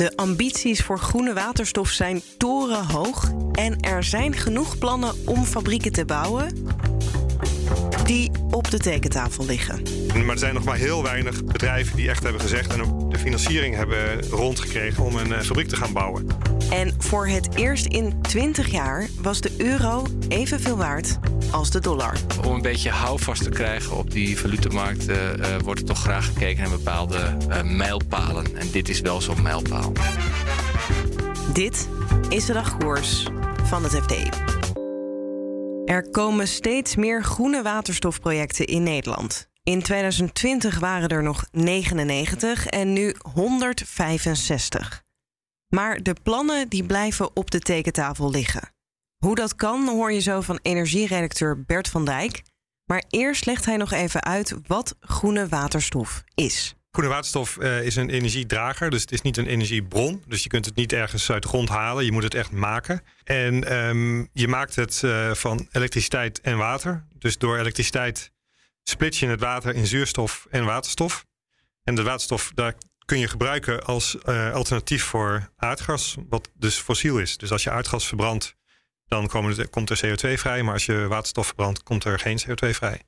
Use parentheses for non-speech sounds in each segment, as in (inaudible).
De ambities voor groene waterstof zijn torenhoog en er zijn genoeg plannen om fabrieken te bouwen die op de tekentafel liggen. Maar er zijn nog maar heel weinig bedrijven die echt hebben gezegd en ook de financiering hebben rondgekregen om een eh, fabriek te gaan bouwen. En voor het eerst in 20 jaar was de euro evenveel waard als de dollar. Om een beetje houvast te krijgen op die valutemarkt uh, wordt er toch graag gekeken naar bepaalde uh, mijlpalen. En dit is wel zo'n mijlpaal. Dit is de dagkoers van het FD. Er komen steeds meer groene waterstofprojecten in Nederland. In 2020 waren er nog 99 en nu 165. Maar de plannen die blijven op de tekentafel liggen. Hoe dat kan hoor je zo van energieredacteur Bert van Dijk. Maar eerst legt hij nog even uit wat groene waterstof is. Groene waterstof uh, is een energiedrager, dus het is niet een energiebron. Dus je kunt het niet ergens uit de grond halen, je moet het echt maken. En um, je maakt het uh, van elektriciteit en water. Dus door elektriciteit split je het water in zuurstof en waterstof. En de waterstof, daar kun je gebruiken als uh, alternatief voor aardgas, wat dus fossiel is. Dus als je aardgas verbrandt, dan komt er CO2 vrij. Maar als je waterstof verbrandt, komt er geen CO2 vrij.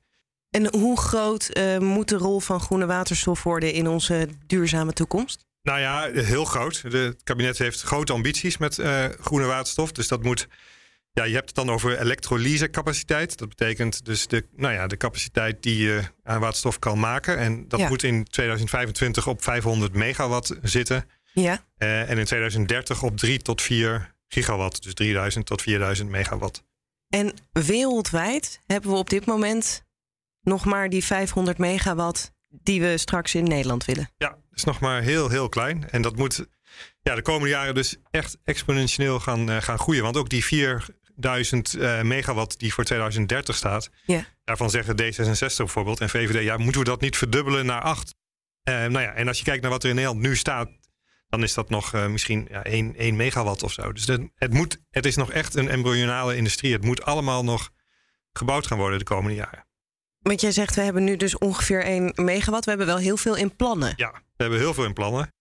En hoe groot uh, moet de rol van groene waterstof worden in onze duurzame toekomst? Nou ja, heel groot. het kabinet heeft grote ambities met uh, groene waterstof. Dus dat moet. Ja, je hebt het dan over elektrolysecapaciteit. Dat betekent dus de, nou ja, de capaciteit die je aan waterstof kan maken. En dat ja. moet in 2025 op 500 megawatt zitten. Ja. Uh, en in 2030 op 3 tot 4 gigawatt. Dus 3000 tot 4000 megawatt. En wereldwijd hebben we op dit moment nog maar die 500 megawatt die we straks in Nederland willen. Ja, dat is nog maar heel, heel klein. En dat moet ja, de komende jaren dus echt exponentieel gaan, uh, gaan groeien. Want ook die 4000 uh, megawatt die voor 2030 staat, ja. daarvan zeggen D66 bijvoorbeeld en VVD, ja, moeten we dat niet verdubbelen naar 8? Uh, nou ja, en als je kijkt naar wat er in Nederland nu staat, dan is dat nog uh, misschien ja, 1, 1 megawatt of zo. Dus de, het, moet, het is nog echt een embryonale industrie. Het moet allemaal nog gebouwd gaan worden de komende jaren. Want jij zegt, we hebben nu dus ongeveer 1 megawatt. We hebben wel heel veel in plannen. Ja, we hebben heel veel in plannen.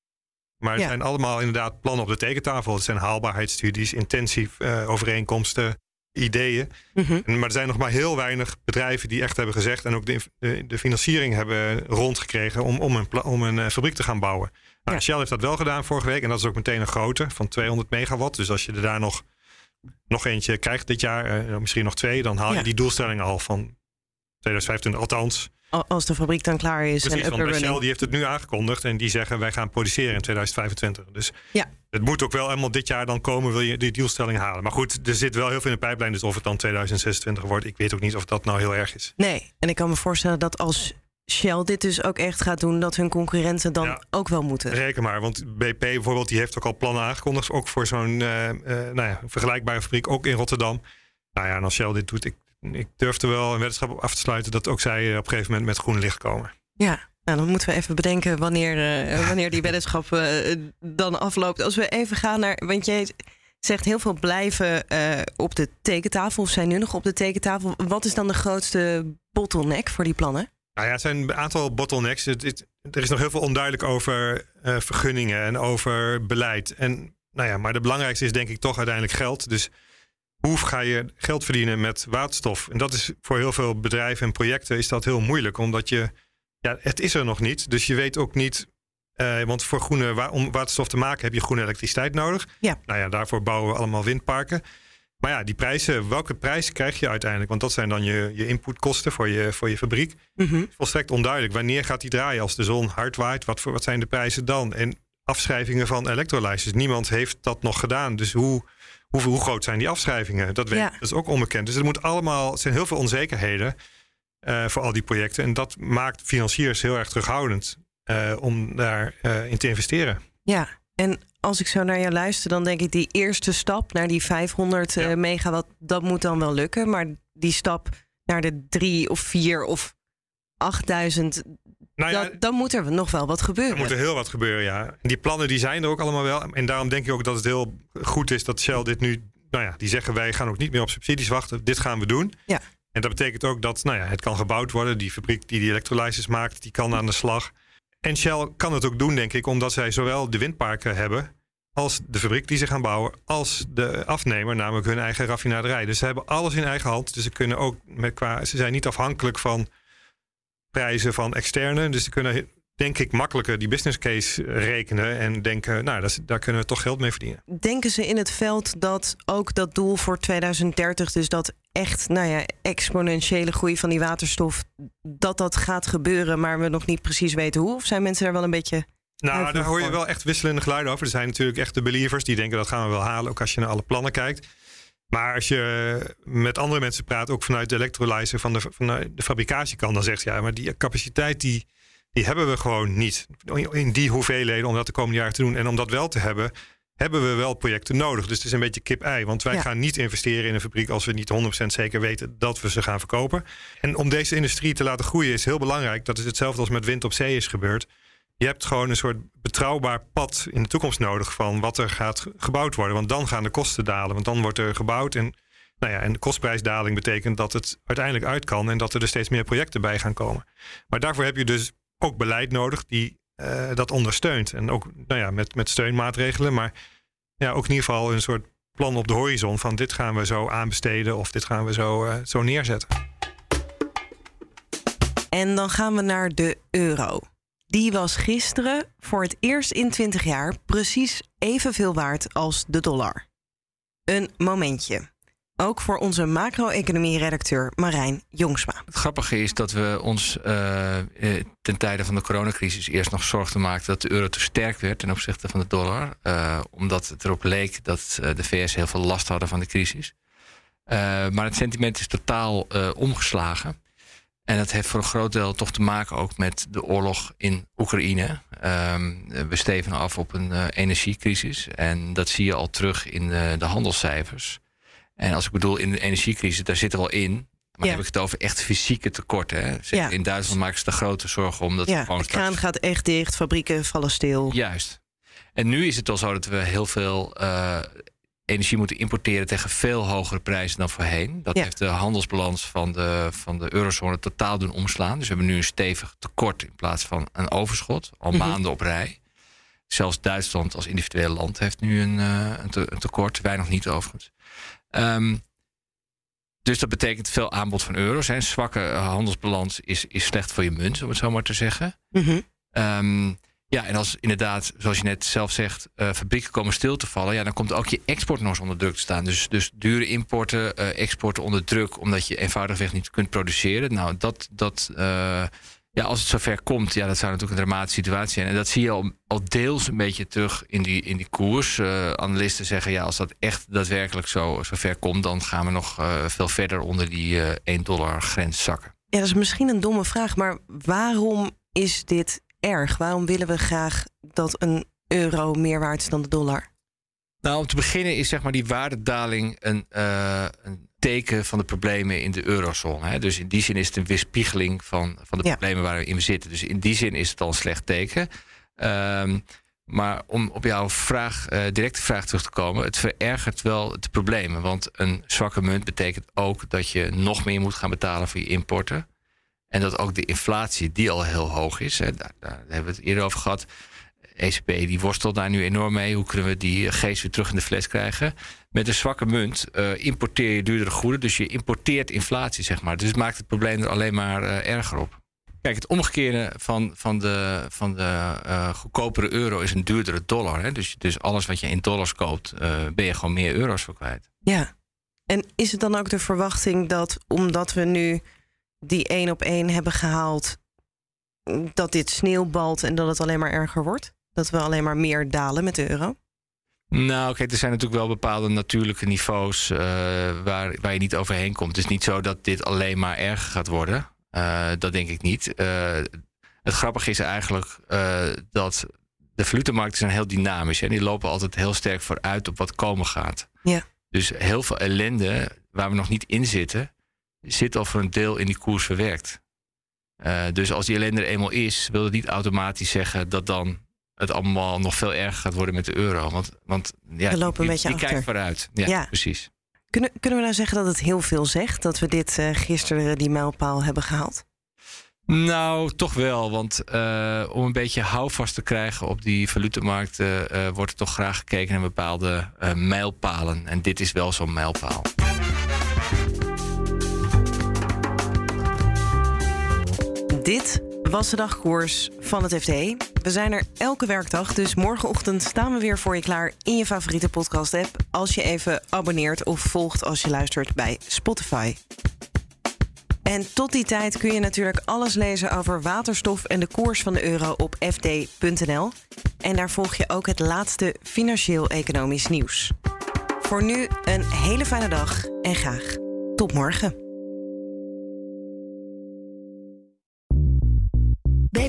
Maar het ja. zijn allemaal inderdaad plannen op de tekentafel. Het zijn haalbaarheidsstudies, intensief uh, overeenkomsten, ideeën. Mm -hmm. Maar er zijn nog maar heel weinig bedrijven die echt hebben gezegd... en ook de, de, de financiering hebben rondgekregen om, om een, om een uh, fabriek te gaan bouwen. Nou, ja. Shell heeft dat wel gedaan vorige week. En dat is ook meteen een grote van 200 megawatt. Dus als je er daar nog, nog eentje krijgt dit jaar, uh, misschien nog twee... dan haal je ja. die doelstelling al van 2025 althans. Als de fabriek dan klaar is Precies, en want Shell die heeft het nu aangekondigd en die zeggen wij gaan produceren in 2025. Dus ja. het moet ook wel helemaal dit jaar dan komen, wil je die doelstelling halen. Maar goed, er zit wel heel veel in de pijplijn, dus of het dan 2026 wordt, ik weet ook niet of dat nou heel erg is. Nee, en ik kan me voorstellen dat als Shell dit dus ook echt gaat doen, dat hun concurrenten dan ja, ook wel moeten. Reken maar, want BP bijvoorbeeld, die heeft ook al plannen aangekondigd, ook voor zo'n uh, uh, nou ja, vergelijkbare fabriek, ook in Rotterdam. Nou ja, en als Shell dit doet, ik ik durfde wel een weddenschap op af te sluiten dat ook zij op een gegeven moment met groen licht komen. Ja, nou, dan moeten we even bedenken wanneer, uh, (laughs) wanneer die weddenschap uh, dan afloopt. Als we even gaan naar. Want jij zegt heel veel blijven uh, op de tekentafel of zijn nu nog op de tekentafel. Wat is dan de grootste bottleneck voor die plannen? Nou ja, het zijn een aantal bottlenecks. Het, het, er is nog heel veel onduidelijk over vergunningen en over beleid. En, nou ja, maar de belangrijkste is denk ik toch uiteindelijk geld. Dus hoe ga je geld verdienen met waterstof? En dat is voor heel veel bedrijven en projecten is dat heel moeilijk, omdat je, ja, het is er nog niet. Dus je weet ook niet, uh, want voor groene, wa om waterstof te maken heb je groene elektriciteit nodig. Ja. Nou ja, daarvoor bouwen we allemaal windparken. Maar ja, die prijzen, welke prijs krijg je uiteindelijk? Want dat zijn dan je, je inputkosten voor je, voor je fabriek. Mm -hmm. Volstrekt onduidelijk. Wanneer gaat die draaien als de zon hard waait? Wat, voor, wat zijn de prijzen dan? En afschrijvingen van elektrolyzers. Niemand heeft dat nog gedaan. Dus hoe, hoe, hoe groot zijn die afschrijvingen? Dat, weet, Ja. dat is ook onbekend. Dus er moet allemaal, er zijn heel veel onzekerheden. uh, voor al die projecten. En dat maakt financiers heel erg terughoudend uh, om daarin in te investeren. Ja, en als ik zo naar je luister, dan denk ik die eerste stap naar die 500 ja. megawatt, dat moet dan wel lukken. Maar die stap naar de drie of vier of 8000, nou ja, dan moet er nog wel wat gebeuren. Er moet er heel wat gebeuren, ja. En die plannen die zijn er ook allemaal wel. En daarom denk ik ook dat het heel goed is dat Shell dit nu... Nou ja, die zeggen wij gaan ook niet meer op subsidies wachten. Dit gaan we doen. Ja. En dat betekent ook dat nou ja, het kan gebouwd worden. Die fabriek die die elektrolyzers maakt, die kan aan de slag. En Shell kan het ook doen, denk ik, omdat zij zowel de windparken hebben... als de fabriek die ze gaan bouwen, als de afnemer, namelijk hun eigen raffinaderij. Dus ze hebben alles in eigen hand. Dus ze kunnen ook met qua... Ze zijn niet afhankelijk van prijzen van externe. Dus ze kunnen, denk ik, makkelijker die business case rekenen en denken, nou, dat, daar kunnen we toch geld mee verdienen. Denken ze in het veld dat ook dat doel voor 2030, dus dat echt, nou ja, exponentiële groei van die waterstof, dat dat gaat gebeuren, maar we nog niet precies weten hoe? Of zijn mensen daar wel een beetje. Nou, daar hoor je wel echt wisselende geluiden over. Er zijn natuurlijk echt de believers die denken dat gaan we wel halen, ook als je naar alle plannen kijkt. Maar als je met andere mensen praat, ook vanuit de electrolyzer van de, van de fabricatiekant, dan zegt ja, maar die capaciteit die, die hebben we gewoon niet. In die hoeveelheden om dat de komende jaren te doen. En om dat wel te hebben, hebben we wel projecten nodig. Dus het is een beetje kip-ei. Want wij gaan niet investeren in een fabriek als we niet 100% zeker weten dat we ze gaan verkopen. En om deze industrie te laten groeien is heel belangrijk. Dat is hetzelfde als met wind op zee is gebeurd. Je hebt gewoon een soort betrouwbaar pad in de toekomst nodig van wat er gaat gebouwd worden. Want dan gaan de kosten dalen. Want dan wordt er gebouwd. En, nou ja, en de kostprijsdaling betekent dat het uiteindelijk uit kan en dat er, er steeds meer projecten bij gaan komen. Maar daarvoor heb je dus ook beleid nodig die uh, dat ondersteunt. En ook nou ja, met, met steunmaatregelen. Maar ja, ook in ieder geval een soort plan op de horizon van dit gaan we zo aanbesteden of dit gaan we zo, uh, zo neerzetten. En dan gaan we naar de euro. Die was gisteren voor het eerst in 20 jaar precies evenveel waard als de dollar. Een momentje. Ook voor onze macro-economie-redacteur Marijn Jongsma. Het grappige is dat we ons uh, ten tijde van de coronacrisis eerst nog zorgden maakten dat de euro te sterk werd ten opzichte van de dollar. Uh, omdat het erop leek dat de VS heel veel last hadden van de crisis. maar het sentiment is totaal omgeslagen. En dat heeft voor een groot deel toch te maken ook met de oorlog in Oekraïne. Um, we steven af op een uh, energiecrisis. En dat zie je al terug in de, de handelscijfers. En als ik bedoel in de energiecrisis, daar zit er al in. Maar heb ik het over echt fysieke tekorten. Hè? Ja. In Duitsland maken ze de grote zorgen om dat ja, gewoon. De kraan gaat echt dicht, fabrieken vallen stil. Juist. En nu is het al zo dat we heel veel uh, energie moeten importeren tegen veel hogere prijzen dan voorheen. Dat heeft de handelsbalans van de, van de eurozone totaal doen omslaan. Dus we hebben nu een stevig tekort in plaats van een overschot, al mhm. maanden op rij. Zelfs Duitsland als individueel land heeft nu een, uh, een, tekort, wij nog niet overigens. Um, dus dat betekent veel aanbod van euro's. Een zwakke handelsbalans is, is slecht voor je munt, om het zo maar te zeggen. Mm ja, en als inderdaad, zoals je net zelf zegt, uh, fabrieken komen stil te vallen, ja, dan komt ook je export nog eens onder druk te staan. Dus, dus dure importen, uh, exporten onder druk, omdat je eenvoudigweg niet kunt produceren. Nou, dat, dat uh, ja, als het zover komt, ja, dat zou natuurlijk een dramatische situatie zijn. En dat zie je al, al deels een beetje terug in die, in die koers. analisten zeggen, ja, als dat echt daadwerkelijk zo, zo ver komt, dan gaan we nog veel verder onder die 1 dollar grens zakken. Ja, dat is misschien een domme vraag, maar waarom is dit erg? Waarom willen we graag dat een euro meer waard is dan de dollar? Nou, om te beginnen is zeg maar die waardedaling een, uh, een teken van de problemen in de eurozone. Hè? Dus in die zin is het een weerspiegeling van, van de problemen waar we in zitten. Dus in die zin is het al een slecht teken. Um, maar om op jouw vraag, uh, directe vraag terug te komen, het verergert wel de problemen. Want een zwakke munt betekent ook dat je nog meer moet gaan betalen voor je importen. En dat ook de inflatie, die al heel hoog is, hè, daar, hebben we het eerder over gehad. ECB die worstelt daar nu enorm mee. Hoe kunnen we die geest weer terug in de fles krijgen? Met een zwakke munt uh, importeer je duurdere goederen. Dus je importeert inflatie, zeg maar. Dus het maakt het probleem er alleen maar uh, erger op. Kijk, het omgekeerde van, van de, van de uh, goedkopere euro is een duurdere dollar. Hè? Dus, dus alles wat je in dollars koopt, ben je gewoon meer euro's voor kwijt. Ja. En is het dan ook de verwachting dat omdat we nu die één op één hebben gehaald, dat dit sneeuwbalt en dat het alleen maar erger wordt? Dat we alleen maar meer dalen met de euro? Nou, kijk, er zijn natuurlijk wel bepaalde natuurlijke niveaus uh, waar, waar je niet overheen komt. Het is niet zo dat dit alleen maar erger gaat worden. dat denk ik niet. het grappige is eigenlijk dat de valutemarkten zijn heel dynamisch. En die lopen altijd heel sterk vooruit op wat komen gaat. Ja. Dus heel veel ellende waar we nog niet in zitten, zit al voor een deel in die koers verwerkt. Uh, dus als die ellende er eenmaal is, wil het niet automatisch zeggen dat dan het allemaal nog veel erger gaat worden met de euro. Want, want ja, we lopen die, een beetje die kijkt vooruit. Ja, ja, precies. Kunnen, kunnen we nou zeggen dat het heel veel zegt dat we dit uh, gisteren die mijlpaal hebben gehaald? Nou, toch wel. Want uh, om een beetje houvast te krijgen op die valutemarkten, uh, wordt er toch graag gekeken naar bepaalde mijlpalen. En dit is wel zo'n mijlpaal. Dit was de dagkoers van het FD. We zijn er elke werkdag, dus morgenochtend staan we weer voor je klaar in je favoriete podcast-app. Als je even abonneert of volgt als je luistert bij Spotify. En tot die tijd kun je natuurlijk alles lezen over waterstof en de koers van de euro op fd.nl. En daar volg je ook het laatste financieel-economisch nieuws. Voor nu een hele fijne dag en graag tot morgen.